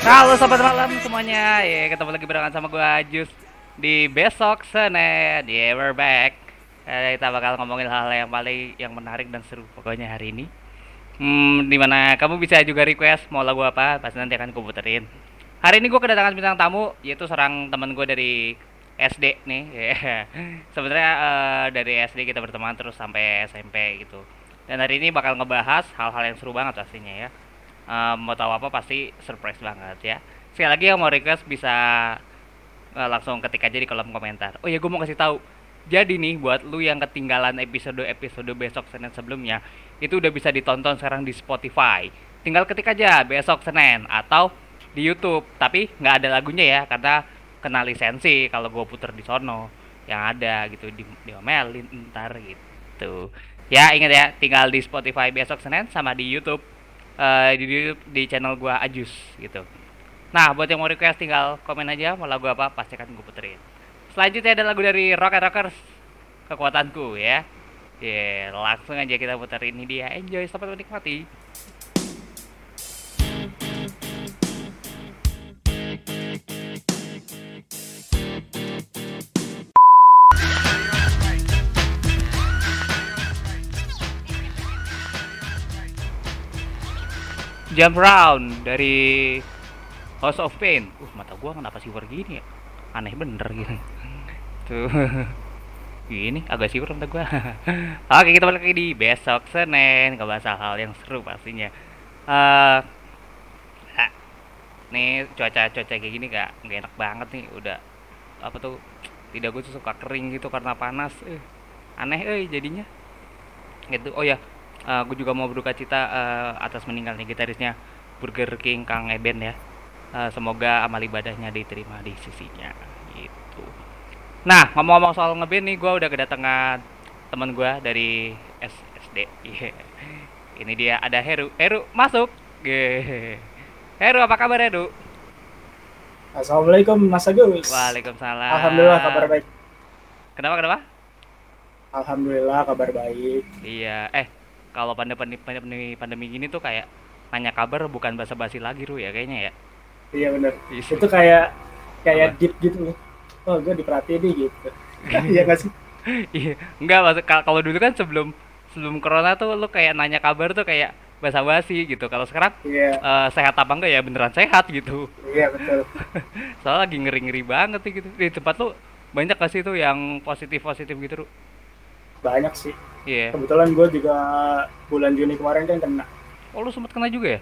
Halo sobat malam semuanya, ya ketemu lagi barengan sama gue Ajus di besok Senin. Yeah, we're back. Eh, kita bakal ngomongin hal-hal yang paling yang menarik dan seru pokoknya hari ini. Hmm, di mana kamu bisa juga request mau lagu apa, pasti nanti akan gue puterin. Hari ini gue kedatangan bintang tamu, yaitu seorang teman gue dari SD nih. Yeah. Sebenarnya eh, dari SD kita berteman terus sampai SMP gitu. Dan hari ini bakal ngebahas hal-hal yang seru banget pastinya ya. Eh, mau tahu apa pasti surprise banget ya. Sekali lagi yang mau request bisa eh, langsung ketik aja di kolom komentar. Oh ya gue mau kasih tahu. Jadi nih buat lu yang ketinggalan episode-episode besok Senin sebelumnya itu udah bisa ditonton sekarang di Spotify. Tinggal ketik aja besok Senin atau di YouTube. Tapi nggak ada lagunya ya karena kena lisensi kalau gue puter di sono yang ada gitu di diomelin ntar gitu. Ya ingat ya tinggal di Spotify besok Senin sama di YouTube eh, di, YouTube di channel gua Ajus gitu. Nah, buat yang mau request tinggal komen aja mau lagu apa pasti akan gue puterin. Selanjutnya ada lagu dari Rock and Rockers kekuatanku ya. Ya, langsung aja kita puterin ini dia. Enjoy selamat menikmati. Jump Round dari House of Pain. Uh, mata gua kenapa siwer gini ya? Aneh bener gitu. Tuh. Gini, agak siwer mata gua. Oke, kita balik lagi di besok Senin. Ngebahas hal-hal yang seru pastinya. Eh ah, nih cuaca-cuaca kayak gini gak, nggak enak banget nih. Udah apa tuh? Tidak gue suka kering gitu karena panas. Eh, aneh eh jadinya. Gitu. Oh ya, Eh, gue juga mau berduka cita eh, atas meninggalnya gitarisnya Burger King Kang Eben ya. Eh, semoga amal ibadahnya diterima di sisinya gitu. Nah, ngomong-ngomong soal ngeband nih, gue udah kedatangan teman gue dari SSD. Iya. Ini dia ada Heru. Heru masuk. Ye. Heru apa kabar Heru? Assalamualaikum Mas Agus. Waalaikumsalam. Alhamdulillah kabar baik. Kenapa kenapa? Alhamdulillah kabar baik. Iya. Eh, kalau pandemi pandemi pandemi gini tuh kayak nanya kabar bukan basa-basi lagi Ru ya kayaknya ya. Iya benar. Iya. Itu kayak kayak Apa? deep gitu loh. Oh gue diperhatiin nih gitu. Iya nggak sih? Iya, enggak maksud kal- kalau dulu kan sebelum sebelum corona tuh lu kayak nanya kabar tuh kayak basa-basi gitu. Kalau sekarang Iya eh, sehat apa enggak ya beneran sehat gitu. iya betul. Soalnya lagi ngeri-ngeri banget gitu. Di tempat lu banyak gak sih tuh yang positif-positif gitu, Ru? Banyak sih. Iya. Kebetulan gue juga bulan Juni kemarin kan kena Oh, lu sempet kena juga ya?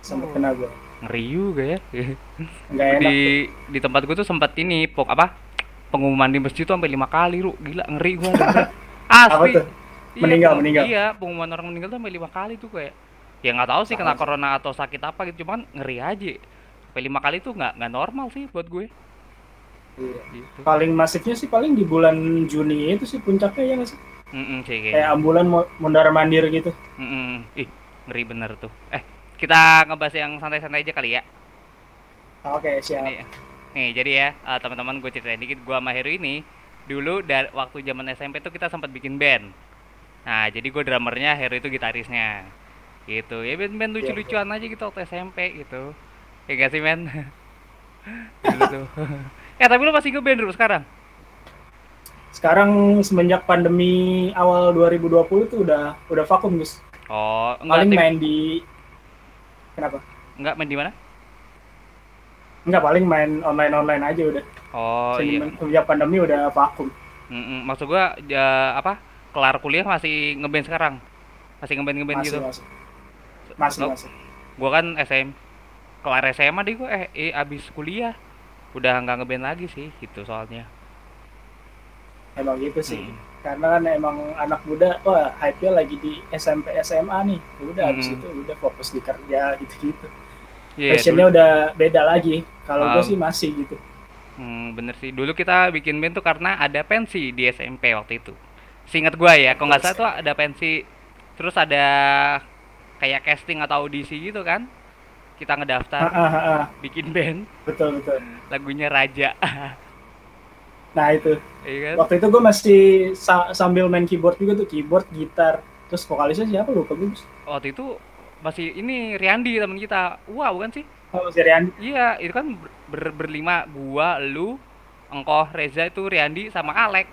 sempet Oh. kena gue. Ngeri juga ya. Nggak enak. di di tempat gua tuh sempat ini pok apa? Pengumuman di masjid tuh sampai lima kali, Ru. Gila, ngeri denger. Asli. Apa tuh? Iya, Meninggal, peng- meninggal. Iya, pengumuman orang meninggal tuh sampai lima kali tuh kayak. Ya nggak tahu sih kena Sama sih. corona atau sakit apa gitu, cuman ngeri aja. Sampai lima kali tuh nggak nggak normal sih buat gue. Iya. Gitu. Paling masifnya sih paling di bulan Juni itu sih puncaknya ya nggak sih? Mm sih Kayak kayaknya. ambulan mau- mondar mandir gitu. Mm-mm. Ih, ngeri bener tuh. Eh, kita ngebahas yang santai-santai aja kali ya. Oke siap. Nih, nih jadi ya eh, teman-teman gue ceritain dikit gue sama Heru ini dulu dari waktu zaman SMP tuh kita sempat bikin band. Nah jadi gue drummernya, Heru itu gitarisnya. Gitu ya band-band lucu-lucuan aja gitu waktu SMP gitu. Ya gak sih men? tuh. ya tapi lu masih ngeband dulu sekarang? Sekarang semenjak pandemi awal 2020 tuh udah udah vakum guys. Oh enggak Paling tim- main di kenapa? enggak main di mana? Enggak paling main online online aja udah. Oh iya. Semenjak semenjak pandemi udah vakum. Mm-mm. Maksud gua ya, apa? Kelar kuliah masih ngeband sekarang? Masih ngeband ngeband Masih gitu? masih. Masih Nope. masih. gua kan SM kelar SMA deh gua eh, eh abis kuliah udah nggak ngeband lagi sih gitu soalnya Emang gitu sih. Hmm. Karena kan emang anak muda wah hype-nya lagi di SMP SMA nih. Udah Hmm. itu udah fokus di kerja gitu-gitu. Iya Passionnya dulu- udah beda lagi. Kalau gue Um, sih masih gitu. hmm, bener sih dulu kita bikin band tuh karena ada pensi di SMP waktu itu Seingat gua ya kalau nggak salah tuh ada pensi terus ada kayak casting atau audisi gitu kan kita ngedaftar ah, ah, ah. bikin band Betul betul. lagunya Raja Nah itu. iya kan Waktu itu gue masih sa- sambil main keyboard juga tuh keyboard, gitar. Terus vokalisnya siapa lupa gue. Waktu itu masih ini Riandi teman kita wah bukan sih Oh, si Rian. Iya, itu kan ber- ber- berlima, gua, lu, engkoh, Reza itu Riandi sama Alek.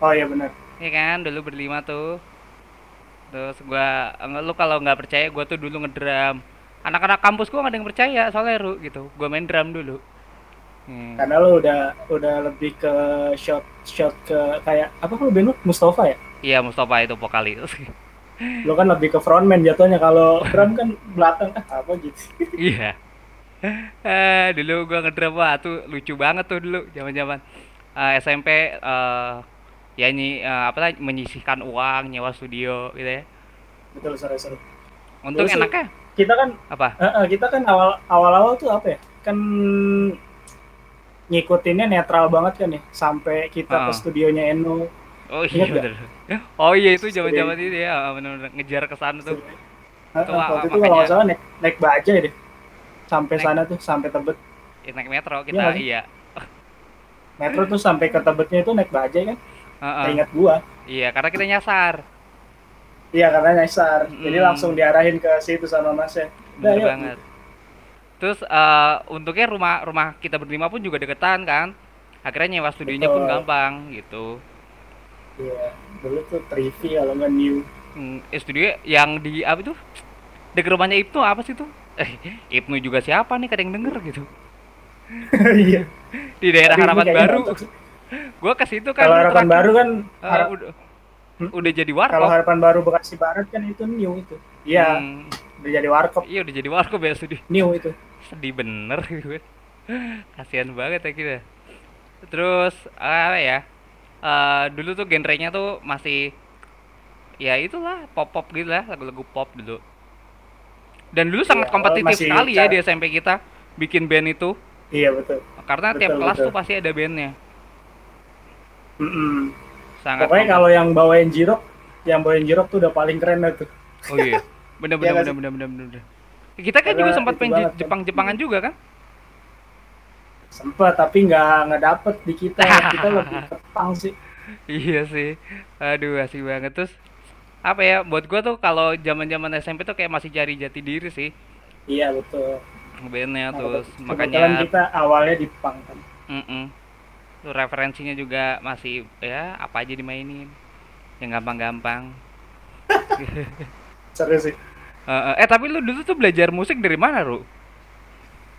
Oh iya benar. Iya kan, dulu berlima tuh. Terus gua, lu kalau nggak percaya, gua tuh dulu ngedrum. Anak-anak kampus gua nggak ada yang percaya soalnya Ru gitu. Gua main drum dulu. Hmm. Karena lo udah udah lebih ke shot shot ke kayak apa band lu Mustafa ya? Iya, Mustafa itu vokalis. Lo kan lebih ke frontman jatuhnya kalau drum kan belakang ah, apa gitu. Iya. Eh, dulu gua ngedrum wah tuh lucu banget tuh dulu zaman-zaman eh, SMP eh ya nyi eh, apa lah menyisihkan uang nyewa studio gitu ya. Betul seru-seru. Untung Dulu sih- enaknya Kita kan apa? eh, eh, kita kan awal awal-awal tuh apa ya? Kan ngikutinnya netral banget kan ya sampai kita ke Ah. studionya Eno Oh iya bener. Oh iya itu zaman-zaman itu ya bener-bener ngejar ke sana tuh. Eh, Itu, waktu itu kalau salah naik naik bajai deh sampai Naik- sana tuh sampai tebet Ya, naik metro Iya kita sih? iya. metro tuh sampai ke tebetnya itu naik bajai kan Heeh. ingat gua Iya karena kita nyasar. iya karena nyasar jadi Mm. langsung diarahin ke situ sama masnya Udah, Bener yuk. banget. Terus eh untungnya rumah rumah kita berlima pun juga deketan kan. Akhirnya nyewa studionya pun Betul. gampang gitu. iya dulu tuh trivi kalau nggak new Hmm, eh, studio yang di apa tuh? Dekat rumahnya Ibnu apa sih tuh? Eh, Ibnu juga siapa nih kadang denger gitu. iya Di daerah Tapi Harapan Baru. Gua ke situ kan kalau harapan baru kan harap- udah Hmm? udah jadi kalau warkop. harapan baru bekasi barat kan itu new itu iya Hmm, udah jadi warkop iya udah jadi warkop ya studio. new itu sedih bener gitu kan. Kasihan banget ya kita. Terus apa ya eh, dulu tuh genrenya tuh masih ya itulah pop pop gitu lah lagu-lagu pop dulu. Dan dulu sangat Iya, kompetitif sekali ya di SMP kita bikin band itu. Iya betul. Karena tiap Betul, kelas betul. tuh pasti ada bandnya. Mm-mm. sangat pokoknya kalau yang bawain jirok yang bawain jirok tuh udah paling keren lah tuh. Oh iya. Bener Iya bener nggak bener sih? bener bener bener kita kan Karena juga sempat main banget kan. Jepang Jepangan juga kan? Sempet tapi nggak nggak dapet di kita. Kita lebih ke punk sih. Iya sih. Aduh, asik banget. Terus apa ya buat gua tuh kalau zaman-zaman SMP tuh kayak masih cari jati diri sih. Iya betul. Bandnya Nah, terus makanya kita awalnya di punk kan. Mm tuh referensinya juga masih ya apa aja dimainin. Yang gampang-gampang. Seru sih Eh, eh, tapi lu dulu tuh belajar musik dari mana Ru?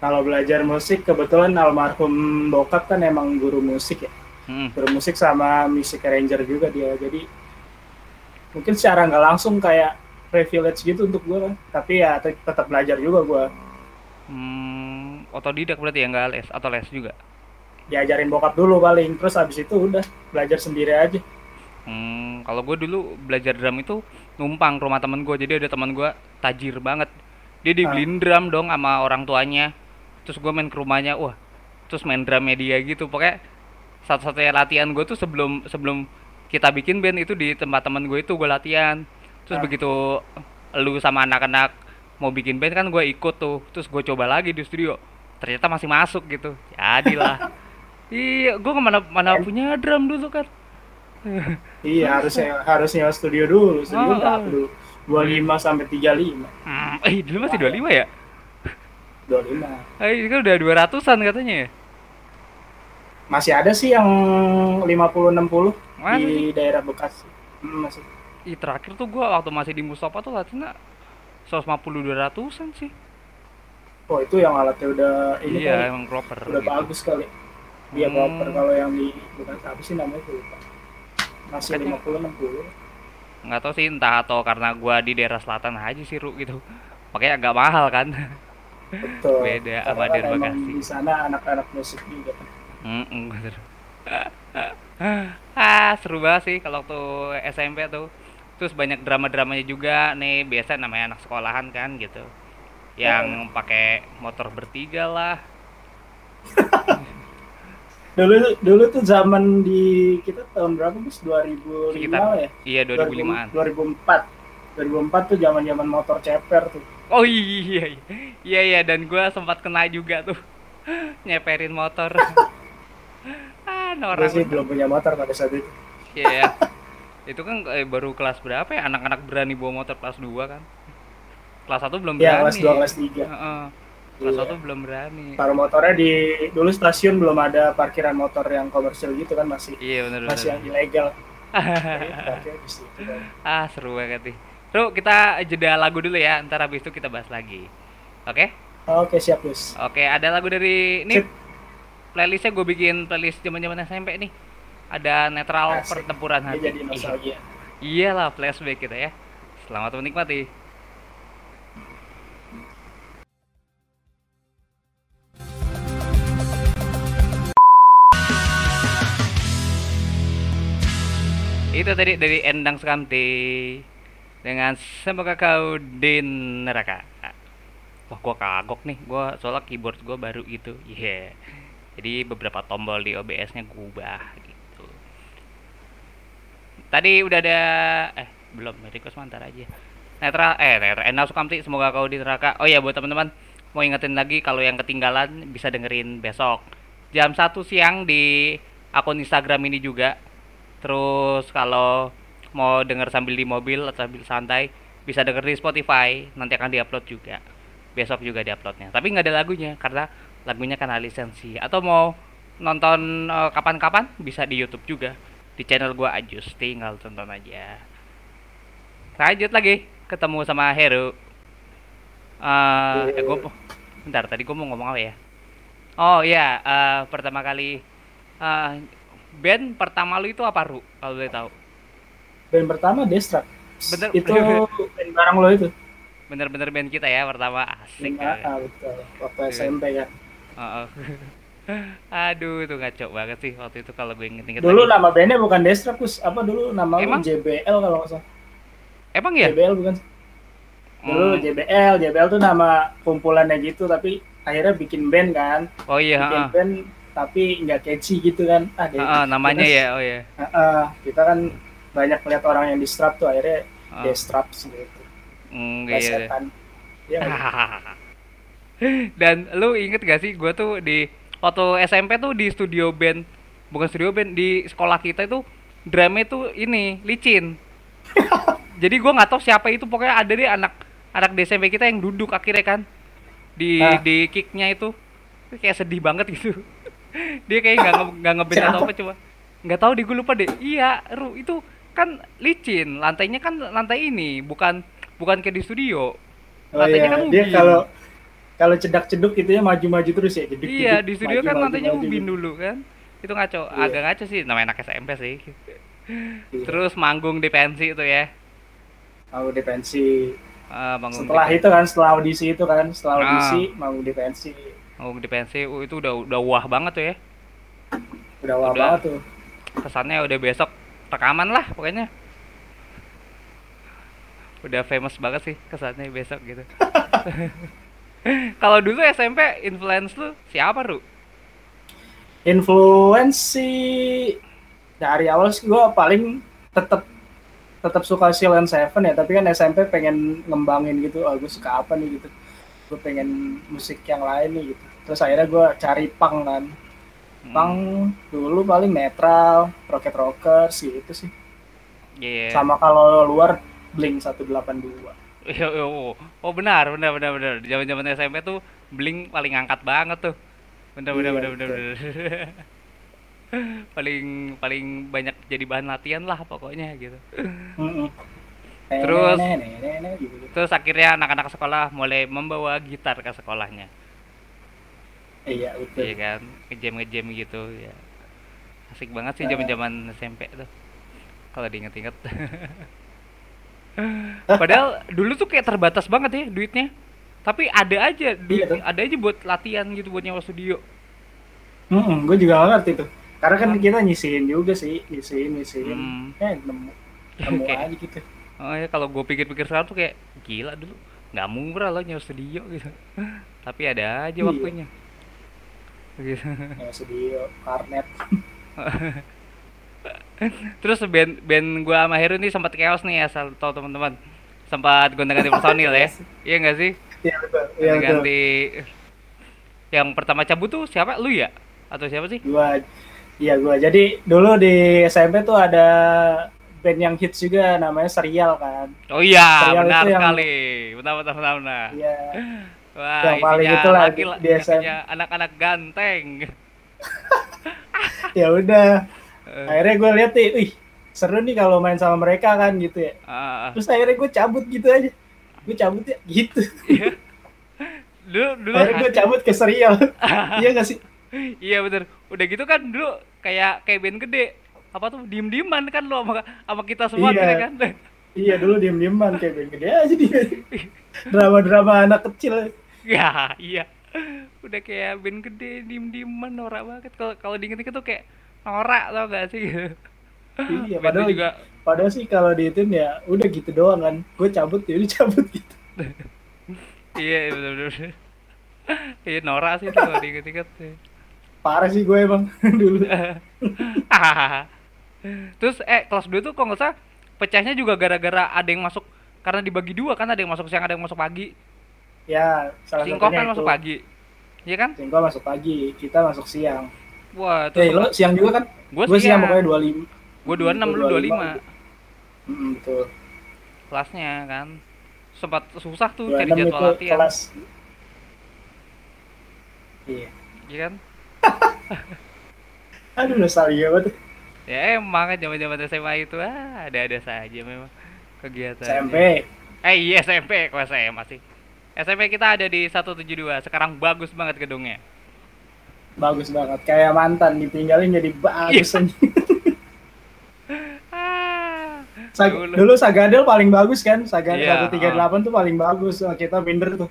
kalau belajar musik kebetulan almarhum bokap kan emang guru musik ya. Mm, guru musik sama music arranger juga dia. Jadi mungkin secara nggak langsung kayak privilege gitu untuk gue kan. Tapi ya tet- tetap belajar juga gue hmm, otodidak berarti ya nggak les atau les juga? diajarin bokap dulu paling. Terus abis itu udah belajar sendiri aja Hmm, kalau gue dulu belajar drum itu numpang ke rumah temen gue, jadi ada teman gue tajir banget. Dia dibeliin drum dong sama orang tuanya. Terus gue main ke rumahnya, wah, terus main drumnya dia gitu. Pokoknya satu-satunya latihan gue tuh sebelum sebelum kita bikin band itu di tempat temen gue itu gue latihan. Terus Ah. begitu lu sama anak-anak mau bikin band kan gue ikut tuh. Terus gue coba lagi di studio. Ternyata masih masuk gitu. Jadilah. iya, gue ke mana mana punya drum dulu kan. Iya harusnya harusnya studio dulu studio Oh, oh. dulu 25 sampai 35 Hmm, eh dulu masih 25 ya? 25 Eh, ini kan udah 200-an katanya ya? masih ada sih yang 50 60 Mana di sih? daerah Bekasi Hmm, masih Ih, terakhir tuh gua waktu masih di Mustafa tuh latihannya 150 200-an sih. oh itu yang alatnya udah ini iya, kali, emang proper udah gitu. bagus kali dia Hmm. proper kalau yang di Bekasi apa sih namanya tuh lupa masih Makanya- 50 60 Nggak tahu sih entah atau karena gua di daerah selatan aja sih, Ru gitu. Makanya agak mahal kan. betul Beda Karena sama di Bekasi. di sana anak-anak musik juga Mm-mm, bener. ah, seru banget sih kalau waktu SMP tuh. Terus banyak drama-dramanya juga nih, biasa namanya anak sekolahan kan gitu. Yang pakai motor bertiga lah. dulu dulu tuh zaman di kita tahun berapa bos 2005 Sekitar ya iya 2005-an. 2004 2004 tuh zaman zaman motor ceper tuh Oh iya iya iya iya dan gua sempat kena juga tuh nyeperin motor. ah, gue norak. sih belum punya motor pada saat itu Iya. Itu kan eh, baru kelas berapa ya? Anak-anak berani bawa motor kelas 2 kan. kelas 1 belum ya berani kelas 2 kelas 3 Heeh. Kelas Iya. 1 belum berani Taruh motornya di dulu stasiun belum ada parkiran motor yang komersil gitu kan masih iya bener masih yang bener ilegal. Jadi di situ kan. ah seru banget nih Ru, kita jeda lagu dulu ya, ntar habis itu kita bahas lagi. Oke? Oke siap Gus. Oke, ada lagu dari ini Sip. playlistnya gue bikin playlist zaman-zaman SMP nih. Ada netral Asik. pertempuran hati. jadi nostalgia. Iyalah flashback kita ya. Selamat menikmati. Itu tadi dari Endang Sukamti dengan semoga kau di neraka. Wah, gua kagok nih. Gua soalnya keyboard gua baru gitu. Iya. Jadi beberapa tombol di OBS-nya gua ubah gitu. Tadi udah ada eh belum request mantar aja. Netra eh Netra Endang Sukamti semoga kau di neraka. Oh ya buat teman-teman mau ingetin lagi kalau yang ketinggalan bisa dengerin besok jam 1 siang di akun Instagram ini juga. Terus kalau mau denger sambil di mobil atau sambil santai bisa denger di Spotify. Nanti akan diupload juga. Besok juga diuploadnya. Tapi nggak ada lagunya karena lagunya kan lisensi. Atau mau nonton eh, kapan-kapan bisa di YouTube juga. Di channel gua Ajus tinggal tonton aja. Lanjut lagi ketemu sama Heru. Eh eh, gua bentar tadi gua mau ngomong apa ya? Oh iya eh, pertama kali eh, band pertama lu itu apa Ru kalau boleh tahu Band pertama Destruct. Bener. Itu band bareng lo itu. bener-bener band kita ya pertama asik Ah, ah, betul. Waktu Iya. SMP kan. Heeh. Aduh, itu ngaco banget sih waktu itu kalau gue inget-inget Dulu lagi. nama bandnya bukan Destruct, Gus. Apa dulu nama Emang? JBL kalau nggak salah. Emang ya? JBL bukan? Dulu Hmm. JBL, JBL tuh nama kumpulannya gitu, tapi akhirnya bikin band kan. Oh iya, bikin band tapi nggak catchy gitu kan. Ah, deh. Heeh, namanya Terus, ya, oh ya. Heeh, kita kan banyak lihat orang yang distrap tuh akhirnya Heeh. Destruct gitu. Hmm, Kayak iya. setan. Iya nggak? Dan lu inget gak sih gue tuh di waktu SMP tuh di studio band bukan studio band di sekolah kita itu drumnya tuh ini licin. Jadi gua nggak tahu siapa itu pokoknya ada deh anak anak di SMP kita yang duduk akhirnya kan di Ah. di kicknya itu kayak sedih banget gitu. Dia kayak nggak nge- nggak ngeband atau apa coba. Nggak tahu di gue lupa deh. Iya, Ru itu kan licin, lantainya kan lantai ini, bukan bukan kayak di studio. Oh Lantainya iya, kan dia kalau kalau cedak-ceduk gitu ya maju-maju terus ya. Jeduk, Iya, di studio maju, kan maju, lantainya maju ubin dulu kan. Itu ngaco, Iya. agak ngaco sih namanya anak SMP sih. Iya. Terus manggung di pensi itu ya. mau di pensi. Manggung Setelah di, itu kan, setelah audisi itu kan, setelah Ah. audisi mau di pensi. Manggung di uh, itu udah udah wah banget tuh ya. Udah wah Udah. banget tuh. Kesannya udah besok rekaman lah pokoknya. Udah famous banget sih kesannya besok gitu. Kalau dulu SMP influence lu siapa, Ru? Influensi dari awal sih gue paling tetap tetap suka Silent Seven ya, tapi kan SMP pengen ngembangin gitu, oh gue suka apa nih gitu. Gue pengen musik yang lain nih gitu. Terus akhirnya gue cari punk kan. Hmm, Punk dulu paling netral, Rocket Rockers gitu sih. Iya. Sama kalau luar Blink 182. Iya, iya, oh, oh benar, benar, benar, benar. Zaman-zaman SMP tuh Blink paling angkat banget tuh. Benar, benar, Iya, benar, benar, paling paling banyak jadi bahan latihan lah pokoknya gitu. Mm-mm. Terus-. Terus akhirnya anak-anak sekolah mulai membawa gitar ke sekolahnya. Iya, betul. Iya kan, ngejam ngejam gitu ya. Asik banget sih Nah. zaman-zaman SMP tuh. Kalau diinget-inget. Padahal dulu tuh kayak terbatas banget ya duitnya. Tapi ada aja duit, Iya, ada aja buat latihan gitu buat nyewa studio. gue juga ngerti tuh. Karena kan kita nyisihin juga sih, nyisihin, nyisihin. Hmm. Eh, nemu, nemu Kayak- aja gitu. Oh ya kalau gue pikir-pikir sekarang tuh kayak gila dulu nggak murah loh nyewa studio gitu. Tapi ada aja Iya. waktunya. Gitu. Ya, studio, karnet. Terus band band gua sama Heru nih sempat chaos nih asal tau teman-teman. Sempat gonta-ganti personil ya. Iya nggak sih? Iya, betul. Iya. Ganti yang pertama cabut tuh siapa? Lu ya? Atau siapa sih? Gua, iya gua. Jadi dulu di SMP tuh ada band yang hits juga namanya Serial kan. Oh iya, Serial benar itu yang- sekali. Benar benar benar. benar. Iya. Wah, Yang paling lah, di isinya anak-anak ganteng. Ya udah. Eh, Akhirnya gue lihat nih, wih seru nih kalau main sama mereka kan gitu ya. ah, Terus akhirnya gue cabut gitu aja. Gue cabut ya gitu. iya. Dulu dulu Akhirnya gue cabut ke Serial. iya gak sih? Iya bener. Udah gitu kan dulu kayak kayak band gede. Apa tuh diem-dieman kan lo sama, sama kita semua Iya. kan. Iya dulu diem-dieman kayak band gede aja dia. Drama-drama anak kecil. ya, iya. Udah kayak band gede diem-dieman norak banget. Kalau kalau diinget-inget tuh kayak norak tau gak sih? Iya, padahal juga Padahal sih kalau dihitung ya udah gitu doang kan. Gue cabut ya udah cabut gitu. iya bener-bener. Iya norak sih kalau diinget-inget. Parah sih gue emang dulu. Terus eh kelas 2 tuh kok nggak salah pecahnya juga gara-gara ada yang masuk karena dibagi dua kan ada yang masuk siang ada yang masuk pagi. Ya, salah Singkong kan itu. masuk pagi. Iya kan? Singkong masuk pagi, kita masuk siang. Wah, Eh, lo siang juga kan? Gua Gue siang siang. pokoknya 25. Gua 26 lu 25 Hmm, betul. kelasnya kan. Sempat susah tuh 26 cari itu jadwal latihan. kelas. Iya. Iya kan? Aduh, nostalgia banget. Ya emang kan zaman-zaman SMA itu ah, ada-ada saja memang kegiatan. SMP. Eh iya SMP kok SMA sih. SMP kita ada di 172. Sekarang bagus banget gedungnya. Bagus banget. Kayak mantan ditinggalin jadi bagus Iya. Ah, Sag- dulu. dulu Sagadel paling bagus kan? Sagadel Iya, 138 tuh paling bagus. Nah, kita minder tuh.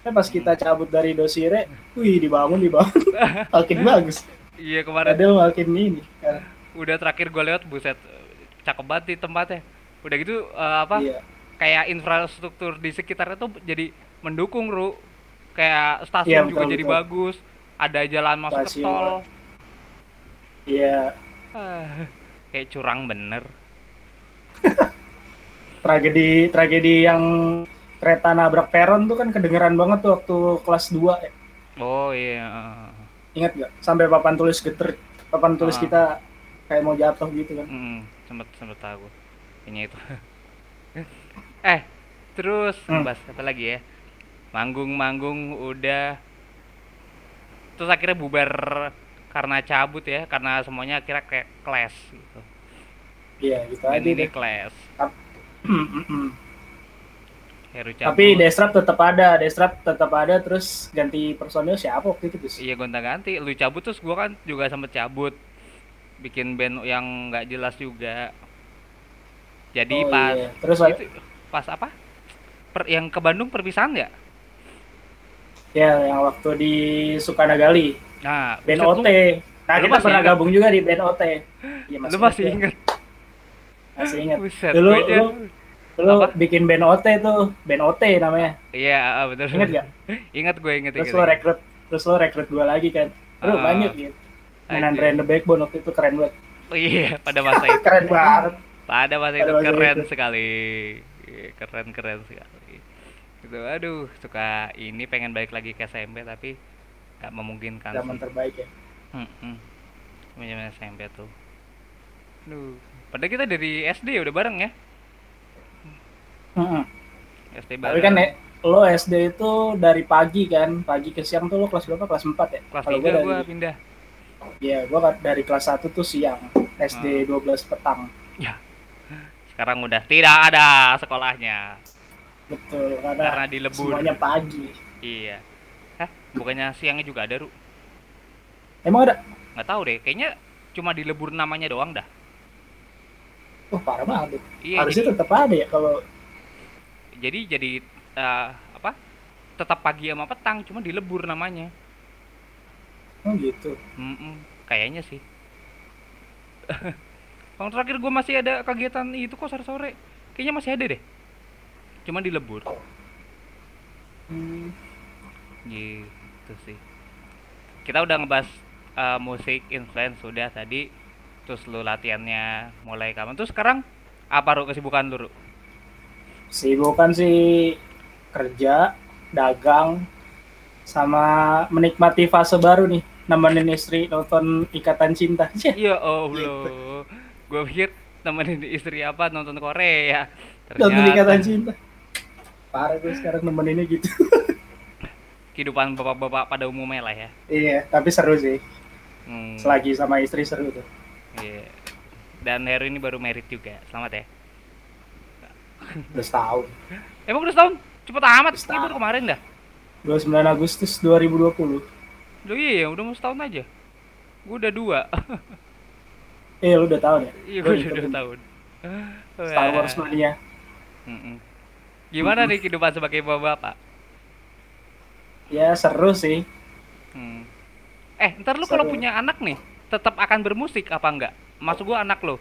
Nah, pas kita cabut dari dosire, wih dibangun dibangun. makin bagus. Iya kemarin Sagadel makin ini. Udah terakhir gue lewat buset cakep banget di tempatnya. Udah gitu eh, apa? Iya. Kayak infrastruktur di sekitarnya tuh jadi mendukung ru. Kayak stasiun juga betul, jadi betul. bagus. Ada jalan masuk ke Stasiun. tol. Iya. Ah, kayak curang bener. Tragedi tragedi yang kereta nabrak peron tuh kan kedengeran banget tuh waktu kelas 2 ya. Oh iya. Ingat gak? Sampai papan tulis geter papan tulis Ah. kita kayak mau jatuh gitu kan. Hmm, sempet sempet tahu kayaknya itu. eh, terus Hmm. bahas apa lagi ya? Manggung-manggung udah. Terus akhirnya bubar karena cabut ya, karena semuanya akhirnya kayak kelas gitu. Iya, gitu aja ini deh. Heru cabut. Tapi Destrap tetap ada, Destrap tetap ada terus ganti personil siapa waktu itu Gus? Iya gonta-ganti, lu cabut terus gua kan juga sempet cabut. Bikin band yang nggak jelas juga. Jadi Oh, pas iya. Terus itu pas apa? Per, yang ke Bandung perpisahan nggak? ya yang waktu di Sukanagali, Nah, band OT. Nah, lu kita masih pernah ingat? gabung juga di band OT. Iya, lu, lu masih ya. inget? Masih ingat. Buset, Dulu lu lu Apa? bikin band OT tuh, band OT namanya. Iya, ah, betul. Ingat gak? Ingat gue inget Terus inget. lo rekrut terus lo rekrut gua lagi kan. Bro, Ah. banyak gitu. Mainan Anjir. The Backbone waktu itu keren banget. Oh, iya, pada masa itu. Keren banget. Pada masa Pada itu masa keren itu. sekali. Iya, Keren keren sekali. Gitu, aduh, suka ini pengen balik lagi ke SMP tapi nggak memungkinkan. Zaman sih. terbaik ya. Hmm, Zaman SMP tuh. Duh, padahal kita dari SD udah bareng ya. Mm-mm. SD Tapi bareng. kan ya, lo SD itu dari pagi kan, pagi ke siang tuh lo kelas berapa? Kelas 4 ya? kelas Kalau 3 gua dari, pindah. Iya, gua kan dari kelas 1 tuh siang, SD 12 petang. Sekarang udah tidak ada sekolahnya Betul, karena karena dilebur. semuanya pagi. Iya. Hah? Bukannya siangnya juga ada, Ru? Emang ada? Nggak tahu deh, kayaknya cuma dilebur namanya doang dah. Oh, parah banget. Iya, Harusnya jadi, tetap ada ya kalau jadi jadi eh, apa? Tetap pagi sama petang, cuma dilebur namanya. Oh gitu. Mm-mm, kayaknya sih. Tahun terakhir gue masih ada kegiatan itu kok sore-sore. Kayaknya masih ada deh. Cuma dilebur. Hmm, Gitu sih. Kita udah ngebahas eh, musik influence sudah tadi. Terus lu latihannya mulai kapan? Terus sekarang apa Ru kesibukan lu? Ru? Sibukan sih kerja, dagang, sama menikmati fase baru nih. Nemenin istri nonton Ikatan Cinta. Cih, Ya Allah. Gue pikir nemenin istri apa nonton Korea. Nonton ikatan cinta. Parah gue sekarang nemeninnya gitu. Kehidupan bapak-bapak pada umumnya lah ya. Iya tapi seru sih. Hmm, selagi sama istri seru tuh. Iya. dan Heru ini baru merit juga. Selamat ya. Udah setahun. Emang udah setahun? Cepet amat. Ini baru kemarin dah. 29 Agustus 2020 Loh iya udah mau setahun aja. Gue udah dua. Eh lu udah tahun ya? Iya gue udah dua ngikutin tahun. Star Wars mania Mm-mm. gimana nih kehidupan sebagai bapak-bapak ya seru sih. Hmm. Eh, ntar lu kalau punya anak nih, tetap akan bermusik apa enggak? Maksud gua anak lo.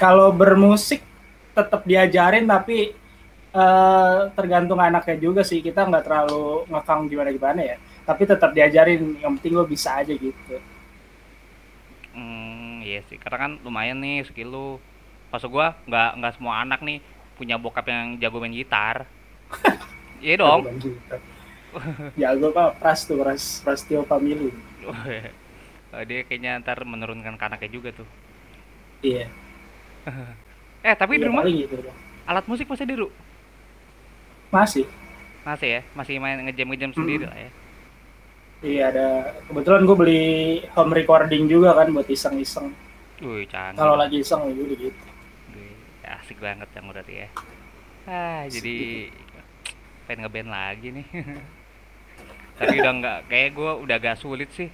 kalau bermusik tetap diajarin tapi eh, tergantung anaknya juga sih kita nggak terlalu ngekang gimana gimana ya tapi tetap diajarin yang penting lo bisa aja gitu Hmm, iya sih. Karena kan lumayan nih skill lu. Maksud gua nggak nggak semua anak nih punya bokap yang jago main gitar. Iya dong. Gue pak pras tuh pras prastio family Dia kayaknya ntar menurunkan ke anaknya juga tuh. iya Eh, tapi di Iya, rumah paling gitu alat musik masih di? Masih Masih ya? Masih main ngejam-ngejam sendiri lah ya. iya ada kebetulan gue beli home recording juga kan buat iseng-iseng Wih, canggih. kalau lagi iseng udah gitu Wih, asik banget yang berarti ya. Ah, jadi pengen ngeband lagi nih. Tapi udah nggak, kayak gue udah agak sulit sih.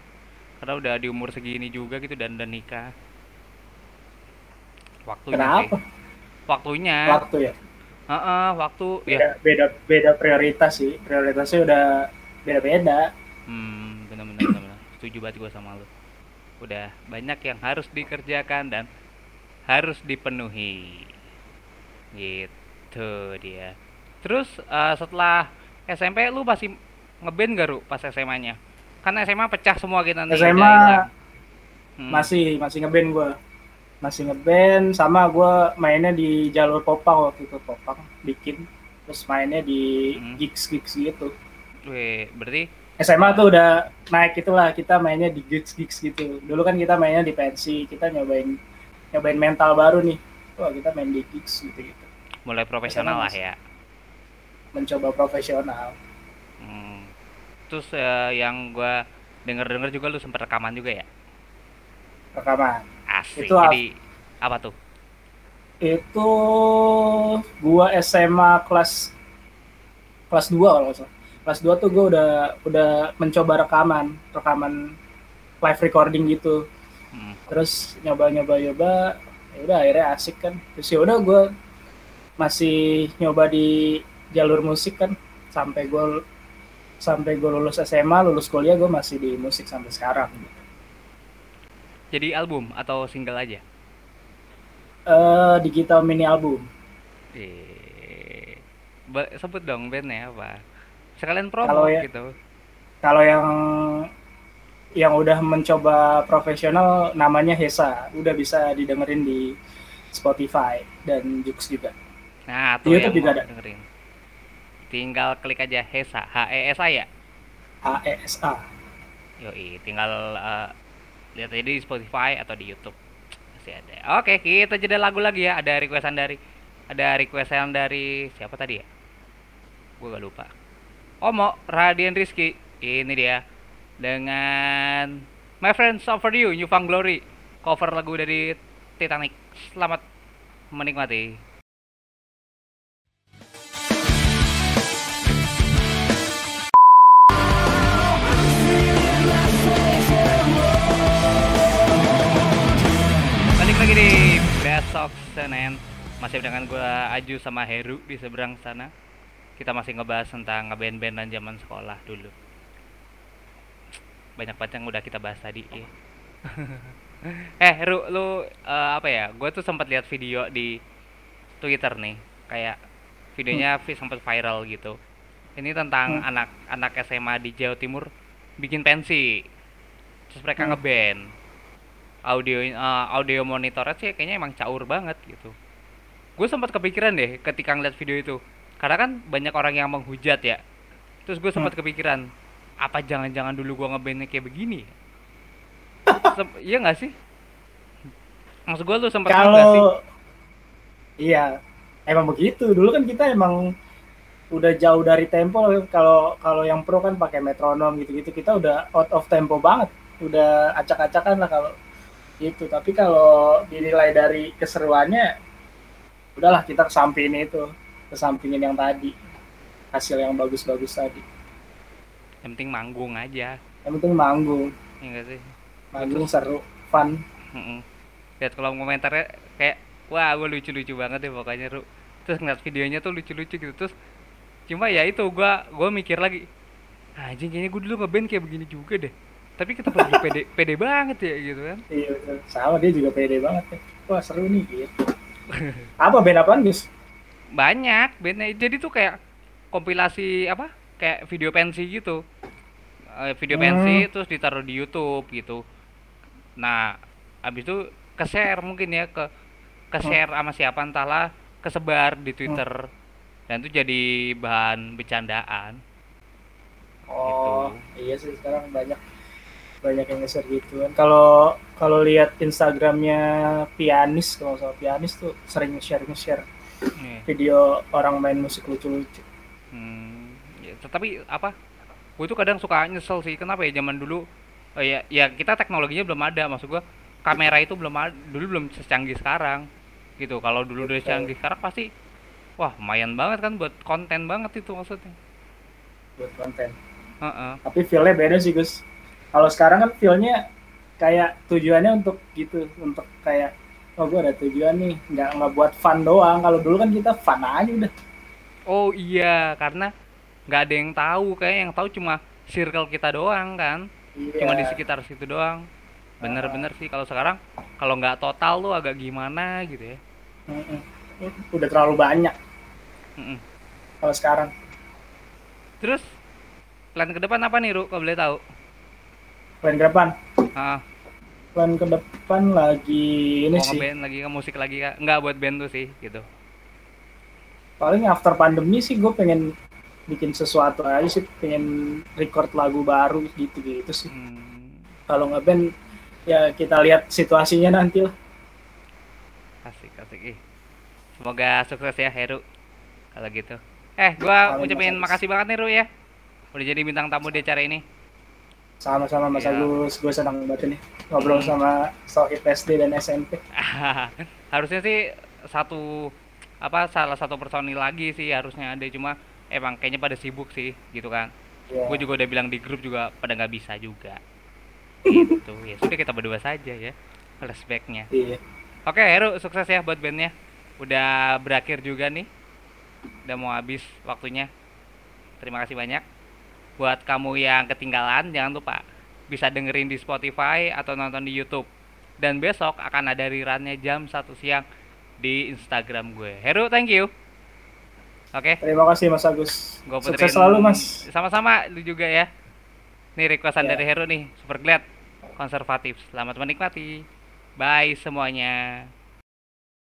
Karena udah di umur segini juga gitu dan udah nikah. Waktunya kenapa sih. Waktunya. waktu ya Heeh, waktu ya. beda beda beda prioritas sih prioritasnya udah beda beda Hmm, benar-benar benar-benar. Setuju banget gue sama lu. Udah banyak yang harus dikerjakan dan harus dipenuhi. Gitu dia. Terus eh, setelah SMP lu masih ngeband gak Ru pas SMA-nya? Kan SMA pecah semua kita nih. SMA. Hmm. masih masih ngeband gue masih ngeband sama gue mainnya di jalur popang waktu itu popang bikin terus mainnya di Hmm. gigs gigs gitu Wih, berarti SMA tuh udah naik itulah kita mainnya di gigs gigs gitu dulu kan kita mainnya di pensi kita nyobain nyobain mental baru nih wah kita main di gigs gitu gitu mulai profesional lah ya. mencoba profesional Hmm. Terus eh, yang gua denger-denger juga lu sempat rekaman juga ya? rekaman Asik. Itu Jadi apa tuh? itu gua SMA kelas kelas 2 kalau nggak salah. Kelas 2 tuh gua udah udah mencoba rekaman, rekaman live recording gitu. Hmm. Terus nyoba-nyoba nyoba, ya udah akhirnya asik kan. Terus ya udah gua masih nyoba di jalur musik kan sampai gua sampai gue lulus SMA, lulus kuliah gue masih di musik sampai sekarang. Jadi album atau single aja? Eh digital mini album. Eh, sebut dong bandnya apa? Sekalian promo Kalau ya- gitu. Kalau yang yang udah mencoba profesional namanya Hesa, udah bisa didengerin di Spotify dan Jux juga. Nah, Di tuh YouTube yang juga ada. dengerin. Tinggal klik aja Hesa, H E S A ya. A E S A. Yoi, tinggal eh, lihat aja di Spotify atau di YouTube. Masih ada. Oke, kita jeda lagu lagi ya. Ada requestan dari ada requestan dari siapa tadi ya? Gue gak lupa. Omo, Radian Rizky. Ini dia. Dengan My Friends Over You, New Found Glory. Cover lagu dari Titanic. Selamat menikmati. Senin. Masih dengan gua Aju sama Heru di seberang sana. Kita masih ngebahas tentang ngeband-bandan zaman sekolah dulu. Banyak banget yang udah kita bahas tadi ya. Eh Heru, lu eh, apa ya? Gue tuh sempat lihat video di Twitter nih. Kayak videonya vi- sempat viral gitu. Ini tentang Hmm. anak-anak SMA di Jawa Timur Bikin pensi. Terus mereka Hmm. ngeband audio eh, audio monitornya sih kayaknya emang caur banget gitu. Gue sempat kepikiran deh ketika ngeliat video itu. Karena kan banyak orang yang menghujat ya. Terus gue sempat kepikiran apa jangan-jangan dulu gue ngebandnya kayak begini? Sem- iya nggak sih? Maksud gue lu sempat kalau iya emang begitu. Dulu kan kita emang udah jauh dari tempo kalau kalau yang pro kan pakai metronom gitu-gitu kita udah out of tempo banget. Udah acak-acakan lah kalau itu tapi kalau dinilai dari keseruannya udahlah kita kesampingin itu. Kesampingin yang tadi. Hasil yang bagus-bagus tadi. Yang penting manggung aja. Yang penting manggung. Ya enggak sih? Manggung Terus, seru fun. Lihat kalau komentarnya kayak wah gue lucu-lucu banget deh pokoknya Ru. Terus ngeliat videonya tuh lucu-lucu gitu. Terus cuma ya itu gua gua mikir lagi anjing kayaknya gue dulu ngeband kayak begini juga deh tapi kita pergi pede pede banget ya gitu kan? Iya betul. Sama dia juga pede banget ya. Wah seru nih gitu. Apa band apa Gus? Banyak bandnya. Jadi tuh kayak kompilasi apa? Kayak video pensi gitu. Eh, video hmm. pensi terus ditaruh di YouTube gitu. Nah abis itu ke share mungkin ya ke ke share sama siapa entahlah kesebar di Twitter. Hmm. Dan itu jadi bahan bercandaan. Oh gitu. iya sih sekarang banyak banyak yang nge-share gitu. Kan kalau kalau lihat Instagramnya pianis kalau soal pianis tuh sering share share hmm. video orang main musik lucu-lucu. Hmm, ya, tetapi apa? Gue tuh kadang suka nyesel sih. Kenapa ya zaman dulu oh ya ya kita teknologinya belum ada. Maksud gue kamera itu belum ada dulu belum secanggih sekarang. Gitu. Kalau dulu udah canggih sekarang pasti wah lumayan banget kan buat konten banget itu maksudnya. Buat konten. Uh -uh. tapi feelnya beda sih Gus kalau sekarang kan feelnya kayak tujuannya untuk gitu untuk kayak oh gue ada tujuan nih nggak nggak buat fun doang kalau dulu kan kita fun aja udah oh iya karena nggak ada yang tahu kayak yang tahu cuma circle kita doang kan iya. cuma di sekitar situ doang bener-bener uh. sih kalau sekarang kalau nggak total tuh agak gimana gitu ya udah terlalu banyak Mm-mm. Kalau sekarang. Terus plan ke depan apa nih, Ru? Kalau boleh tahu. Plan ke depan? Ah. Plan ke depan lagi ini Mau sih. band lagi ke musik lagi kak? Enggak buat band tuh sih, gitu. Paling after pandemi sih gue pengen bikin sesuatu aja sih, pengen record lagu baru gitu-gitu sih. Hmm. Kalau ngeband ya kita lihat situasinya nanti lah. Asik, asik. Semoga sukses ya Heru kalau gitu eh gua ucapin makasih banget nih Ru ya udah jadi bintang tamu di acara ini sama-sama Mas ya. Agus. Gue senang banget nih ngobrol hmm. sama Sohib SD dan SMP harusnya sih satu apa salah satu personil lagi sih harusnya. Ada cuma emang kayaknya pada sibuk sih gitu kan. Yeah. gue juga udah bilang di grup juga pada nggak bisa juga. Gitu. Ya sudah kita berdua saja ya flashbacknya. Yeah. oke Heru sukses ya buat bandnya. Udah berakhir juga nih. Udah mau habis waktunya. Terima kasih banyak buat kamu yang ketinggalan jangan lupa bisa dengerin di Spotify atau nonton di YouTube dan besok akan ada rirannya jam 1 siang di Instagram gue Heru thank you Oke. Okay. Terima kasih Mas Agus. Gue Sukses selalu Mas. Sama-sama lu juga ya. Nih requestan yeah. dari Heru nih, super glad konservatif. Selamat menikmati. Bye semuanya.